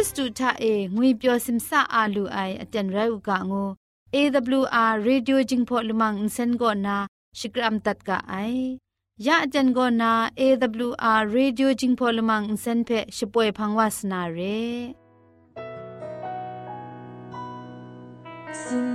ริสตูทาเองวยเปียวซิมซาอาลูไออาจารย์ไรอุกะงู AWR Radio Jingpho Lumang Insen go na Shikram tat ka ai ya ajan go na AWR Radio Jingpho Lumang Insen phe shpoe phangwa sna re Sun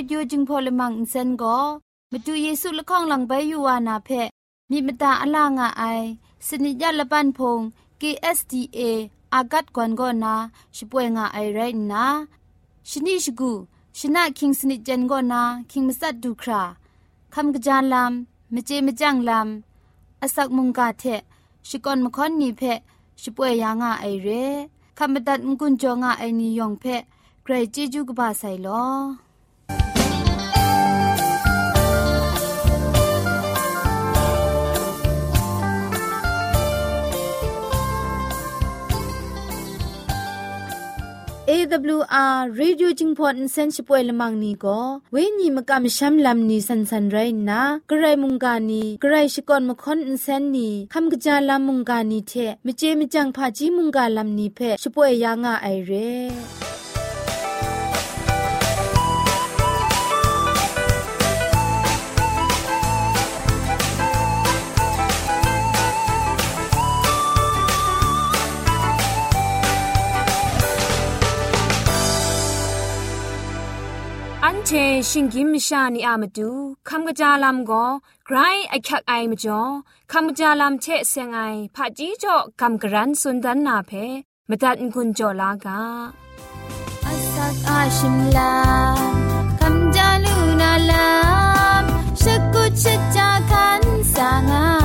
AWR Radio Jingpho Lumang Insen go มาดูเยซูละข้องหลังใบยูวานาเพมีมตาอลางอไอสนิยะละปันพง KSDA อากัดกวนก็นาช่วยงาไอไรนะชนิชกูชนะคิงสนิจันก็นาคิงมัสัดดูคราคำกระจายลำมเจมจังลำอาศักมุงกาเทชิกอนมคอนนีเพช่วยยางาไอเรคำบัดงกุนจงาไอนิยองเพใครจีจูกบาไซลอ AWR Radio Jingpon Sensipoy Lamang ni Go we ni makam sham lam ni san san Rain Na grai munga ni grai shikon makon insen ni kham gja lam munga ni the Meje Mejang pha ji munga lam ni phe Shpoe ya nga ai re เชชิงกิมชานีอามาดูคำกระจาลำก็ไกรไอคักไอมาจ่อคำกระจาลำเชะเซงไอผาจีจ่อคำกระรันสุนดันนาเพมาตัดกุญจ่อลากาอาสักอาชิมลาคำจาลูนาลามชกุชะจาคันสางา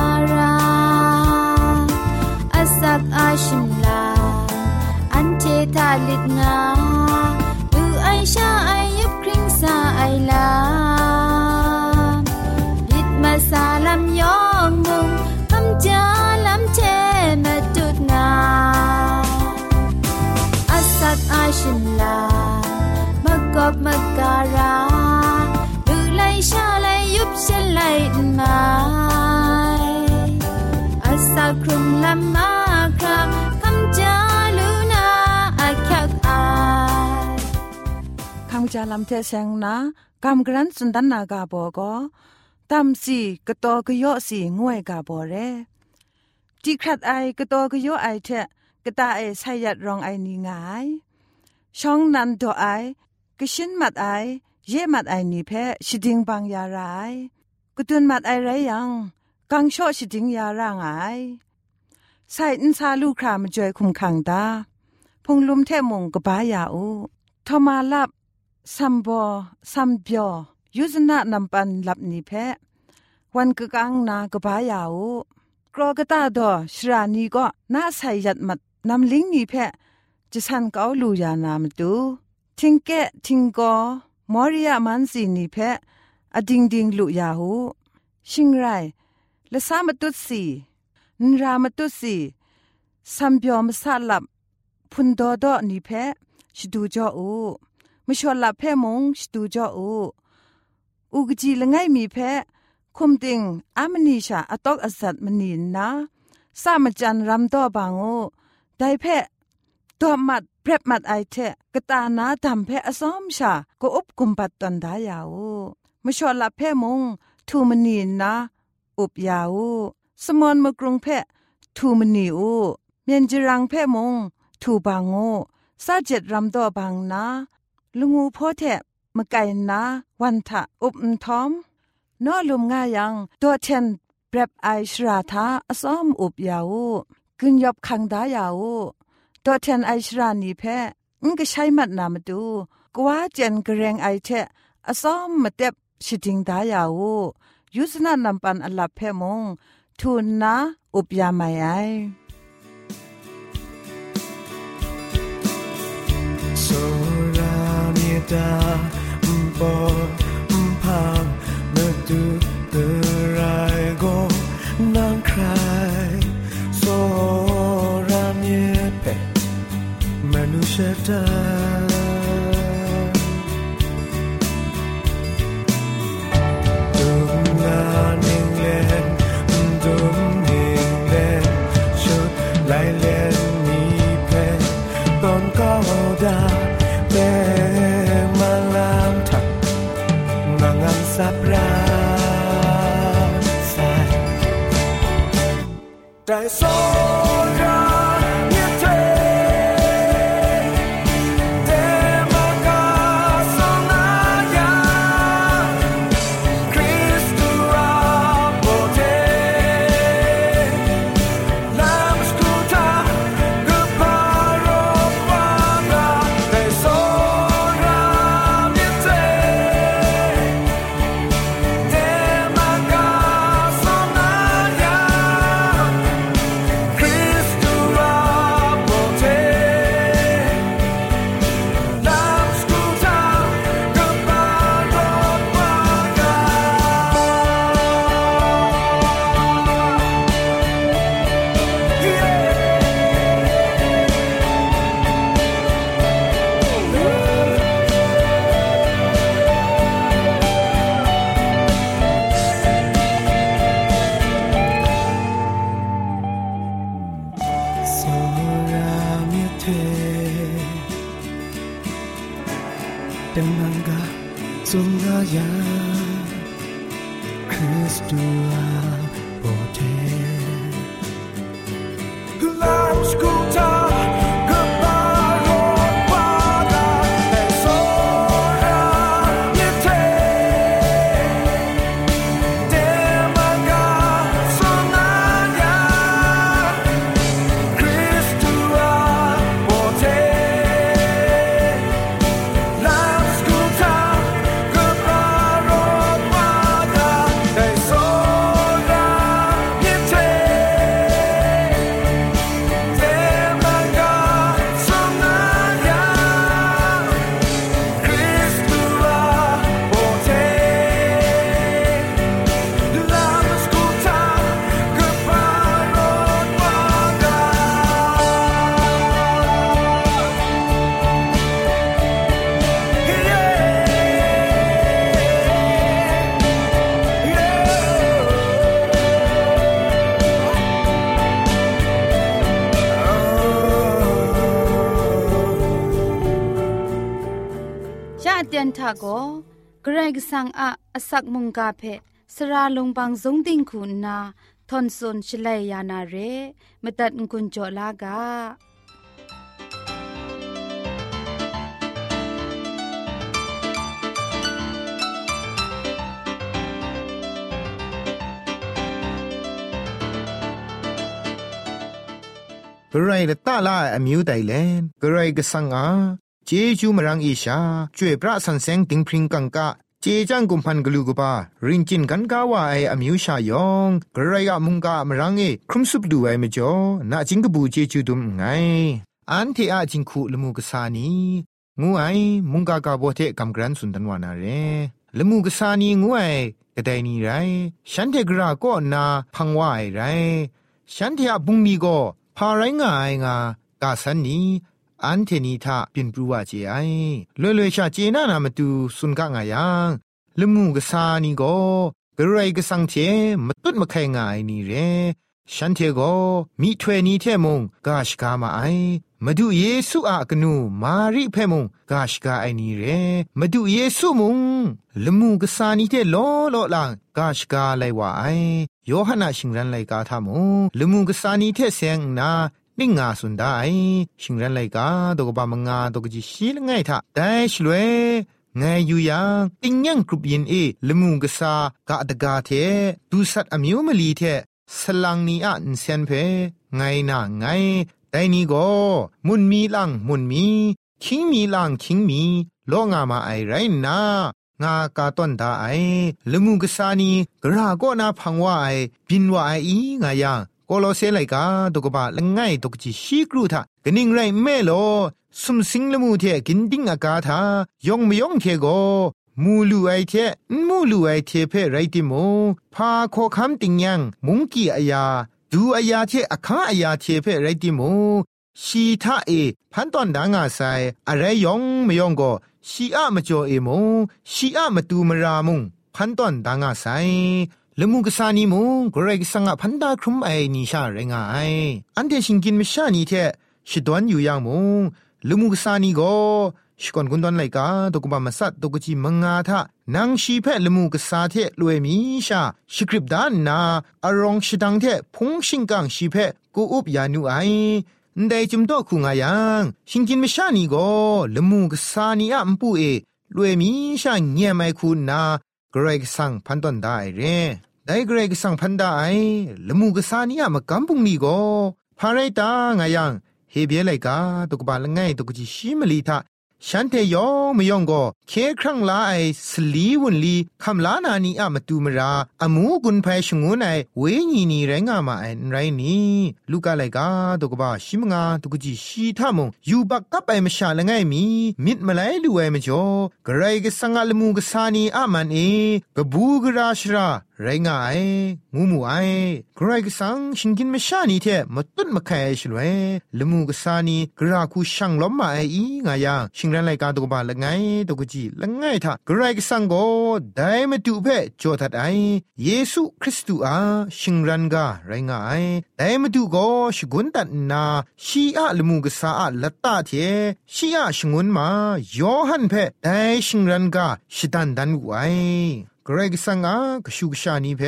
จาลำเทเซงนากำกรันสุนดันนากาโบก็ตัมสีกตอกยอสีงวยกาโบเรจีครัดไอกตอกยอไอเทกะตาไอไซยัดรองไอนีงายช่องนันโดไอกชินมัดไอเยมัดไอนีเพชิดิงบางยารายกตุนมัดไอไรยังกังโชชิดิงยารางไอใส่อินซาลูครามจอยคุมขังตาพงลุมเทมงกะบายาอูทมาลับ ซัมบอซัมเบียวยุสนะนำปันลับนิเพวันกะกังนากะบายาอูกรอกตาดอชรานีก็น่าใส่ยัดมัดนำลิงนิเพจะสันเกาลูยานามตูทิงแกทิงกอมอริยามันสีนิเพอดิงดิงลุยาหูชิงไรละสามตุสีนรามตุสีซัมเบียวมสาลับพุนโดโดนิเพชดูจออู มชวลลับเพมงชดูจออูอุกจีละไงมีเพคุมติงอามนีชาอตอกอสัตมนีนาสามจันรำตัวบางโอได้เพตัวมัดเปรบมัดไอเทกตานาดำเพอสอมชาก็อุบกุมปัดตันดายาวมชวลลับเพมงทูมนีนาอุบยาวสมอนมกรุงเพทูมนีอูเมียนจรังเพมงทูบางโอซาเจ็ดรำตัวบางนา ลุงูพ่อแทะมะไก่นาวันทะอุบทอมนอลุมง่ายังตัวเทนเปรบไอชราทาอซ้อมอุบยาวกึนยบคังดายาวตัวเทนไอชรานีแพ้งก็ใช้มัดนามาดูกว่าเจนกระเรงไอเทะอซ้อมมาเต็บชิดิงดายาวยุสนานำปันอลับเพมงทุนนะอุบยาไม่ไอ တာဘောဖာမတူတရိုင်ကိုနန်ခရိုင်စောရမြေပဲမနုရှတာ กันทาโกเกรกสังอาสักมุงกาเพสระลงบางสงติงคุณนาทอนซนชเลยยานาเรม่ตัดกุญจลากากรไรละตาลาอมิวไดแลนกรไรกสังอา เจจูมรังอีชาจ่วยพระสันเซงติงพริงกังกะเจจังกุมพันกลูกบารินจินกันกาวาไออมิวชายองกระไรกะมุงกะมรังเอครุมสุบดูไอมจอนาจิงกบูเจจูดุมไงอันเทอาจิงคูลมูกษานีงูไอมุงกากาโบเทกัมกรันสุนทันวานาเรลมูกษานีงูไอกระไดนีไรฉันเทกราก็นาพังวาไอไรฉันเทอะบุงนีก็พาไรงาไองากาสันนี อันเทนีทาปินปรูวาเจไอลวยลวยชาเจนานามาตูสุนกะงายังละมูกษานีก็กระไรกสังเทมตุดมะไขงายนี่เรฉันเทโกมีถวยนี้เทมงกาชกามาไอมาดูเยซูอากนูมาริเพมงกาชกาไอนี่เรมาดูเยซูมงละมูกษานีเทโลโลลังกาชกาไลวาไอโยฮันาชิงรันไลกาทามงละมูกษานีเทเซงนา นิ่งาสุนได้ชิงรันไลกาดกบามงาดกจิชีลงไงทะแต่ชลวยงายอยู่ยังติงยังกรุบยินเอลมุงกษากะดกาเทดูสัตอมิวมลีเทสลังนี้อันเซนเพไงน่ะไงแต่นี้ก็มุนมีลังมุนมีคิงมีลังคิงมีโลงามาไอไรนะ งากาต้นตาไอลงูกษานีกระก็นาพังว่าไอบินว่าไออีงายัง ကိုလိုဆေလိုက်ကာတုကပါလငိုင်တုကချီရှိကရုထဂနင်းရိုင်မဲလောสุมสิงละมูเทกินดิ้งอากาธายองมยองเทโกมูลูไอเทมูลูไอเทเพไรติโมพาโคคำติงยังมุงกีอายาดูอายาเทอคังอายาเทเพไรติโมชีทาเอพันตอนดางาไซอะไรยองมยองก็ชีอะมจ่อเอโมชีอะมตูมรามุงพันตอนดางาไซ ลมุงกษานีมงกรกสังอพันดาครุมไอนิชาเรงไออันเทชิงกินมิชานีเทชิดวนอยู่ย่างมงลมุงกษานีก็ชกอนกุนดอนไลกาตกบามาสัตตกุจิมังอาทะนางชีเพลมูกษาเทรวยมีชาชิกริบดานนาอารองชิดังเทพงชิงกังชีเพกูอุบยานุไอได้จิมดอคุงายังชิงกินมิชานีก็ลมูกสานีอัมปูเอรวยมีชาเงียไม่คุณนา กรกสังพันตอนได้เร่ได้เกรกสังพันได้ละมูกสานี่ยมากำบุงนี่ก็พาไรตางายังเฮเบียไลกาตุกบาลง่ายตุกจิชิมลีทา ฉันเทยองมยองก็เคครั้งลาไอสลีวุนลีคำลานานีอะมาตูมราอมูกุนไพชงูไนเวญีนีไรงามาไอไรนี่ลูกาไลกาตุกบาชิมงาตุกจิชีทามงยูบักกับไปมชาละไงมีมิดมาไลลูไอมจ่อกระไรก็สังอาลมูกสานีอะมันเอกบูกราชราไรงาไองูมูไอกรกสังชิงกินม่ชานีเทมตุนมะไคชลเวลมูกสานีกราคูช่างล้มมาไออีงายาชิงรันไลการตกบาละไงตกจีละไงท่ากรกสังโกไดมตุเพจอทัดไอเยซูคริสต์อาชิงรันกาไรงาไอไดมตุโกชกุนตัดนาชีอะลมูกสาอะละตาเทชีอะชงุนมายอหันเพไดชิงรันกาชิตันดันไว กรกสังอากชูกชานีเพ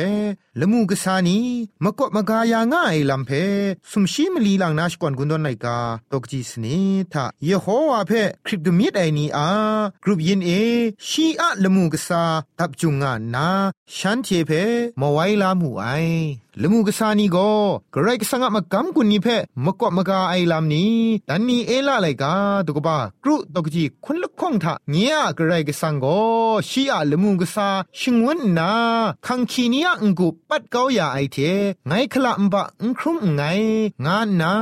ละมูกษานีมะกะมะกายาง่ายลำเพสุมชีมลีลังนาชกวนกุนดอนไลกาตกจีสนีทะเยโฮวาเพคริปตมิดไอนีอากรุปยินเอชีอะละมูกษาทับจุงงานาฉันเทเพมไวลามูไอ ลมูกษานีโกกรกสังกมากำกุนนีเพมกอมกาไอลามนี้ดันนีเอละไลกาตกบากรุตกจีคนละคงทะเงียกรกสังโกชีอะลมูกษาชิงวนนาคังคีนียงกุปัดเกาอย่าไอเทไงคละมบะอุครุมไงงานนา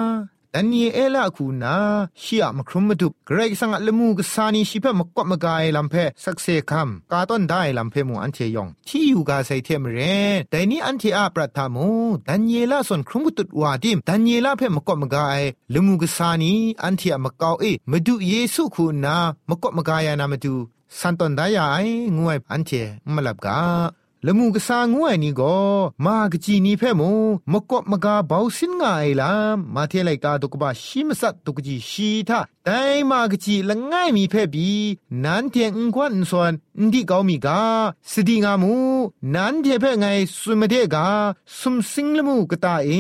ดันเอเอละคูนาชียมครุมมาดุเกรกสังลมูกสานีชิเพมกวมกายลำเพสักเซคัมกาต้นได้ลำเพมูอันเทยองที่อยู่กาไซเทมเรนแต่นี้อันเทอาปรัตามูดันเยละส่วนครุมกุตุดวาดิมดันเยละเพมกวมกายลมูกสานีอันเทอมกาวเอมาดูเยซูคูนามกวมกายนามาดูสันตอนไดายไองวยอันเทมลับกา ละมูกษางัวนี่ก็มากจีนี่เพ่มูมกบมกาเบาสินงาไอลามาเทไลกาตุกบะชิมสัตตุกจีชีทาไดมากจีละง่ายมีเพ่บีนันเทียงกวนส่วน ndi กามีกาสดีงามูนันเทเพไงสุมเทกาสุมสิงลมูกตาเอ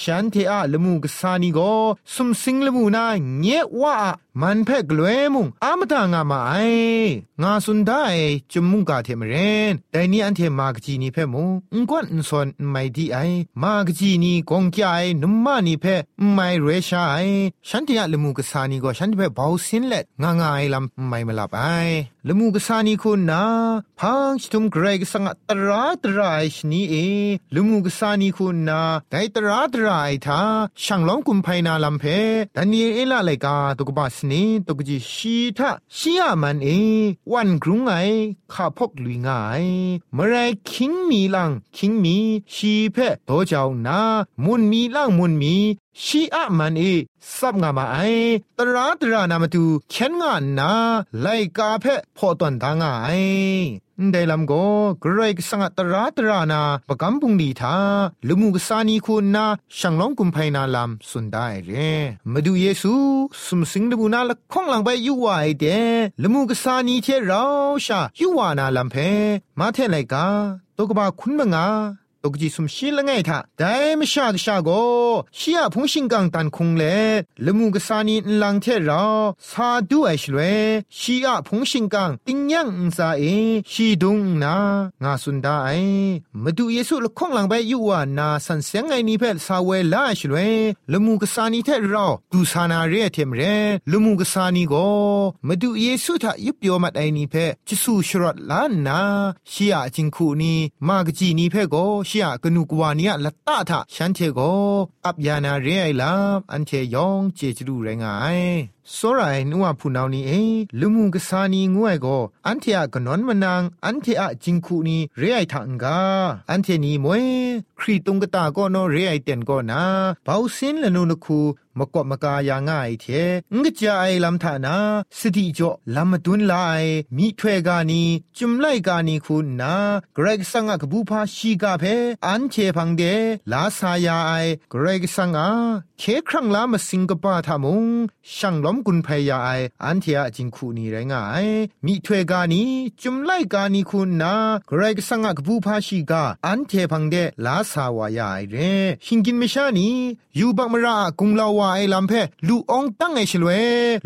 ฉันเทอะลมูกษานี่ก็สุมสิงลมูนาเงี้ยว่ามันเพ่กลวยมุงอามตางามาไองาสุนได้จมุงกาเทมเรนแต่นี่อันเทมากจีนีเพ่มูงกวนส่วนไม่ดีไอมากจีนีกงกี้ไอนุมมานี่เพ่ไม่เรชาไอฉันเทอะลมูกษานี่ก็ฉันเพ่เบาสินเล็ดงางาไอลำไม่มาลับไอ ละมูกษานี่คุณนาพังชตุมเกรกสังตราตรายชนีเอละมูกษานี่คุณนาไดตราตรายทาช่างล้อมกุมไพนาลำเพดันนีเอละไลกาตุกบาสนีตุกจีชีทะชียมันเอ วันกรุงไอข้าพกลุยงายเมื่อไรคิงมีลังคิงมีชีเพโตเจ้านามุนมีลังมุนมี ชีอะมันเอซับงามาไอตราตรานามาตูเข็นงานนาไลกาเพพอตอนทางไอได้ลำโกเกรกสังตราตรานาประกำปุงดีทาลุมูกสานีคุณนาช่างล้องกุมไพนาลำสุนได้เรมาดูเยซูสมสิงดบูนาละข้องหลังไปยูวาไอเดลุมูกสานีเทเราชายูวานาลำเพมาเทไลกาตกบาคุณมงา ตกจีสมชิละไงท่าแต่ไม่ชากชาโกชียพงชิงกังตันคงเลละมูกสานีลังเทราซาดูไอชลเวชียพงชิงกังติงยังอุซาเอชีดุงนางาสุนดาไอมาดูเยซูละข้องหลังไปอยู่ว่านาสันเสียงไงนี่เพลสาเวลาชลเวละมูกสานีเทราดูสานาเรเทมเรละมูกสานีโกมาดูเยซูทายุบโยมัดไอนี่เพจิสูชรอดลานนาชียจิงคูนีมากจีนี่เพโกชียกนูกวานียละตาทะฉันเทโกอับยานาเรไอลาอันเทยองเจจรูไรงาย စောရိုင်နုဝဖူနောင်နီအေလူမှုကစားနီငွဲ့ကိုအန်တီယာကနွန်မနန်အန်တီယာဂျင်ခုနီရေအိုက်ထန်ကအန်တီနီမွေခရီတုံကတာကောနောရေအိုက်တန်ကောနာဘောက်စင်းလနုနခုมกบมกายาง่ายเทงกจาไอลำธานาสติจ่อลำดุนลายมีถ้วยกานีจุมไลกานีคุณนาเกรกสังกบูพาชีกาเพอันเชพังเดลาสายาไอเกรกสังอาเคครั้งลามาสิงกปาทามุงช่างล้อ กุนพยาไออันเทียจิงคูนีไรงายมีถ้วยกานีจุมไลกานีคุณนาเกรกสังกบูพาชีกาอันเทพังเดลาสาวายาไอเรหิงกินเมชานียูบักมรากุงลาวาไอลำเพลูองตั้งไอชลเว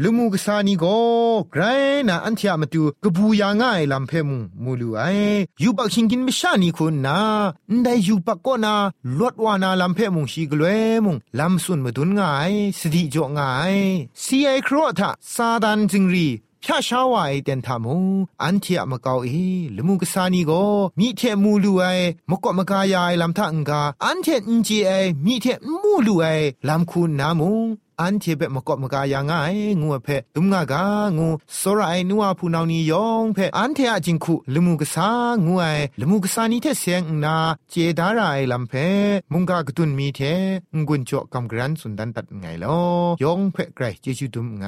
ลูมูกษานีโกไกรนาอันเทียมาตูกบูยาง่ายลำเพมุมูลูไอยูบักหิงกินเมชานีคุณนาได้ยูบักก็นาลวดวานาลำเพมุงชีกลเวมุงลำสุนมาดุนง่ายสติจ่อง่ายซีไอครอทะซาดันจิงรีဖြာရှားဝါအိတန်ထမုံအန်တီအမကောက်အေလမှုကစားနီကိုမိတဲ့မူလူအိမကော့မကာယာအိလမ်ထန်ကအန်တဲ့အင်ဂျီအိမိတဲ့မူလူအိလမ်ခုနာမုံ อันเทเบมกอบมกายางายงูเพตุมงากางูสระไอนัวผู้นาวนียองเพอันเทอาจิงคุลมูกษางูไอลมูกษานีเทเสียงนาเจดาราไอลำเพมุงกากตุนมีเทงุนจ่อกำกรันสุนดันตัดไงลอยองเพไกรเจจุดุมไง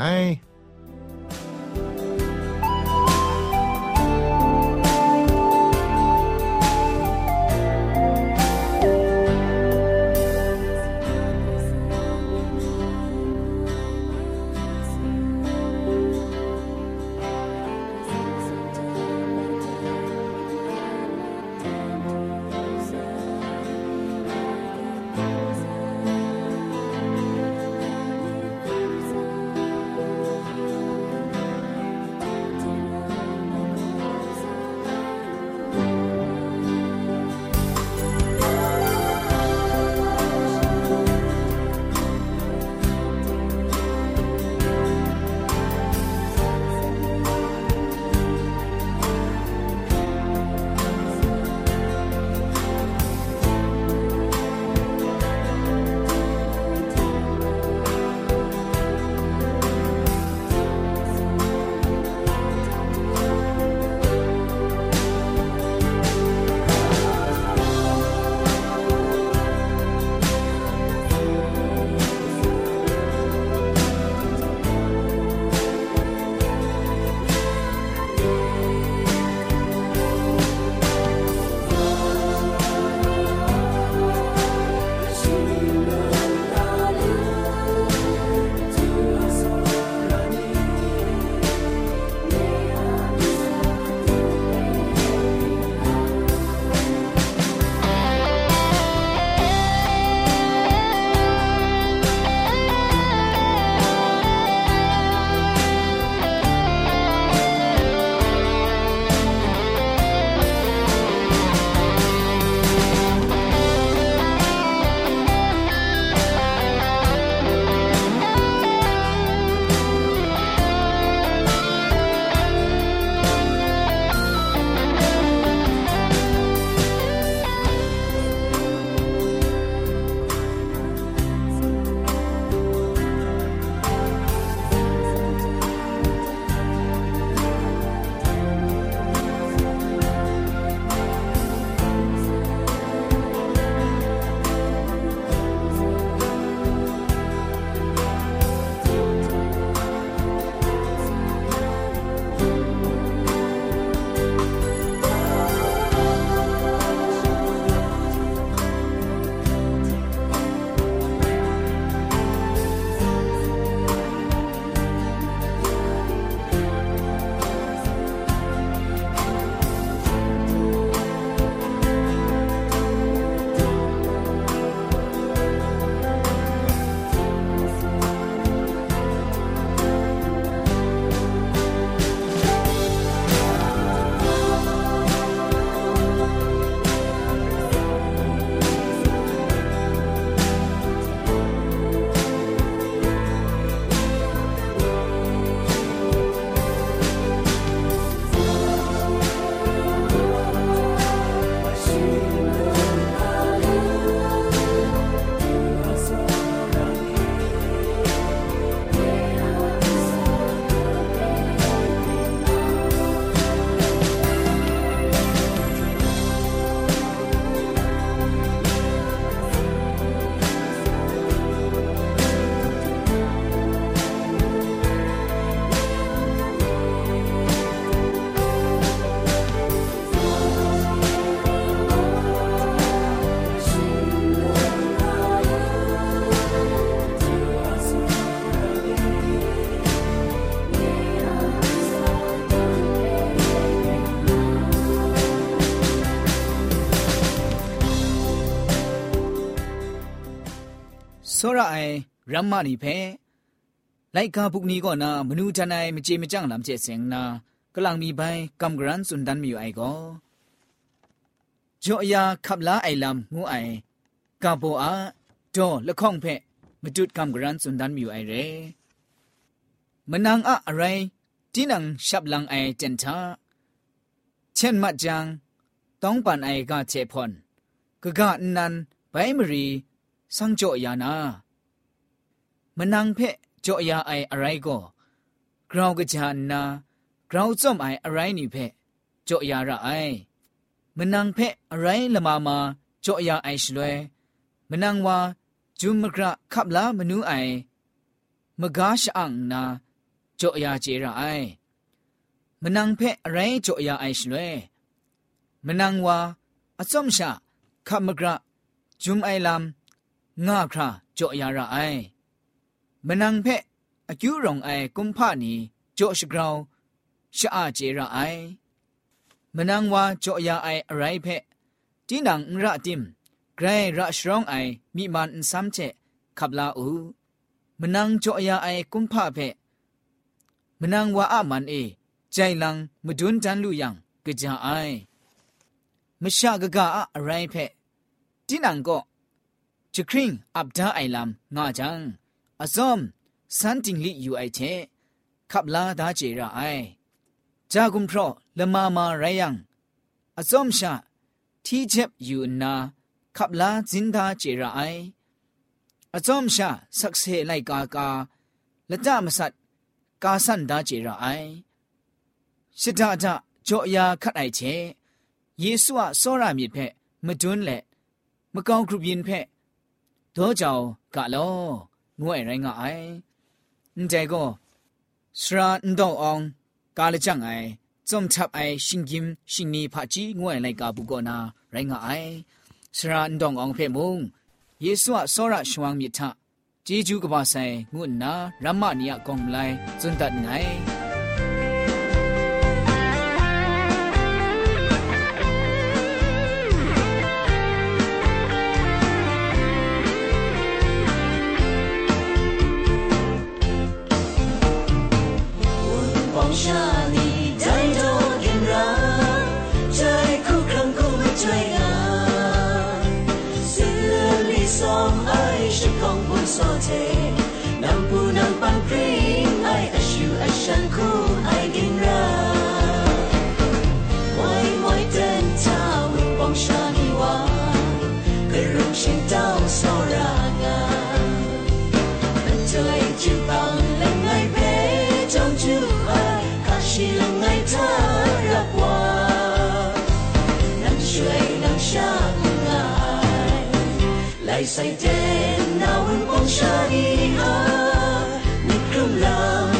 စောရအိုင်ရမ္မနီဖဲလိုက်ကာပုကနီကောနာမနူတနိုင်မကြေမကြန့်လမ်ကျဲစင်နာกลังมีใบกำกรันสุนดันมีอยู่ไอก็จอยาขับลาไอลำงูไอกาโบอาดอละข้องเพะมาจุดกำกรันสุนดันมีอยู่ไอเรมันนางอะอะไรที่นังชับลังไอเจนทาเช่นมัดจังต้องปันไอกาเจพอนกะกะนันไปมรี สังโจยานามันนางเพะจอยาไออะไรก็กราวกะจานนาเราจอมไออะไรนี่เพจ่อยาระไอมันนางเพอะไรละมามาจ่อยาไอชลวยมันนางว่าจุมกระขับลามนูไอมกาชอังนาจ่อยาเจระไอมันนางเพอะไรจ่อยาไอชลวยมันนางว่าอสมชาขับมกระจุมไอลำ งาคราจ่อยาระไอมันนางเพอคิวรองไอกุมพานีจ่อชกราวชะอาเจระไอมนังวาจ่อยาไออะไรเพจีนังระติมไกรระชรองไอมีมันซ้ำเจขับลาอูมนังจ่อยาไอกุมภาเพมนังวาอามันเอใจลังมดุนจันลุยังกะจาไอมชากะกะอะไรเพจีนังก็ จคริงอับดาไอลัมงาจังอาซอมสันติงลิอยู่ไอเทขับลาดาเจราไอจากุมพรอละมามาไรยังอาซอมชาที่เจ็บอยู่นาขับลาจินดาเจราไออาซอมชาสักเสไลกากาละจามสัตกาสันดาเจราไอชิดาดาโจยาคัดไอเชเยซูอะซอรามิเพมะดุนแหละมะกองกรุบยินเพ တော့ကြောင်ကလောငွေရိုင်းကအိုင်အန်တဲကိုစရာန်တော့အောင်ကာလချန်အိုင်ဇုံချပ်အိုင်ရှင်ကင်ရှင်နီဖာကြီးငွေလိုက်ကဘူးကောနာရိုင်းကအိုင်စရာန်တော့အောင်ဖေမုံယေရှုအစောရရှဝမ်မြထဂျေဂျူးကပါဆိုင်ငုနာရမနီယကောင်မလိုက်ဇွန်တတ်ငိုင် 世間哪會幫襯呢？你今日。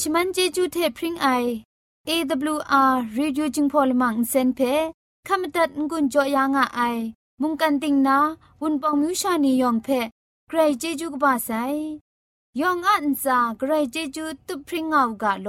ชมันเจจูเทพริงไอ AWR Reducing Polymer เซนเพขมตัดงุนจอยางอ้ายมุงกันติงนาวุนปองมิวชานียองเพใครเจจูกบาไซยองอันซาใครเจจูตุพริงเอากาโล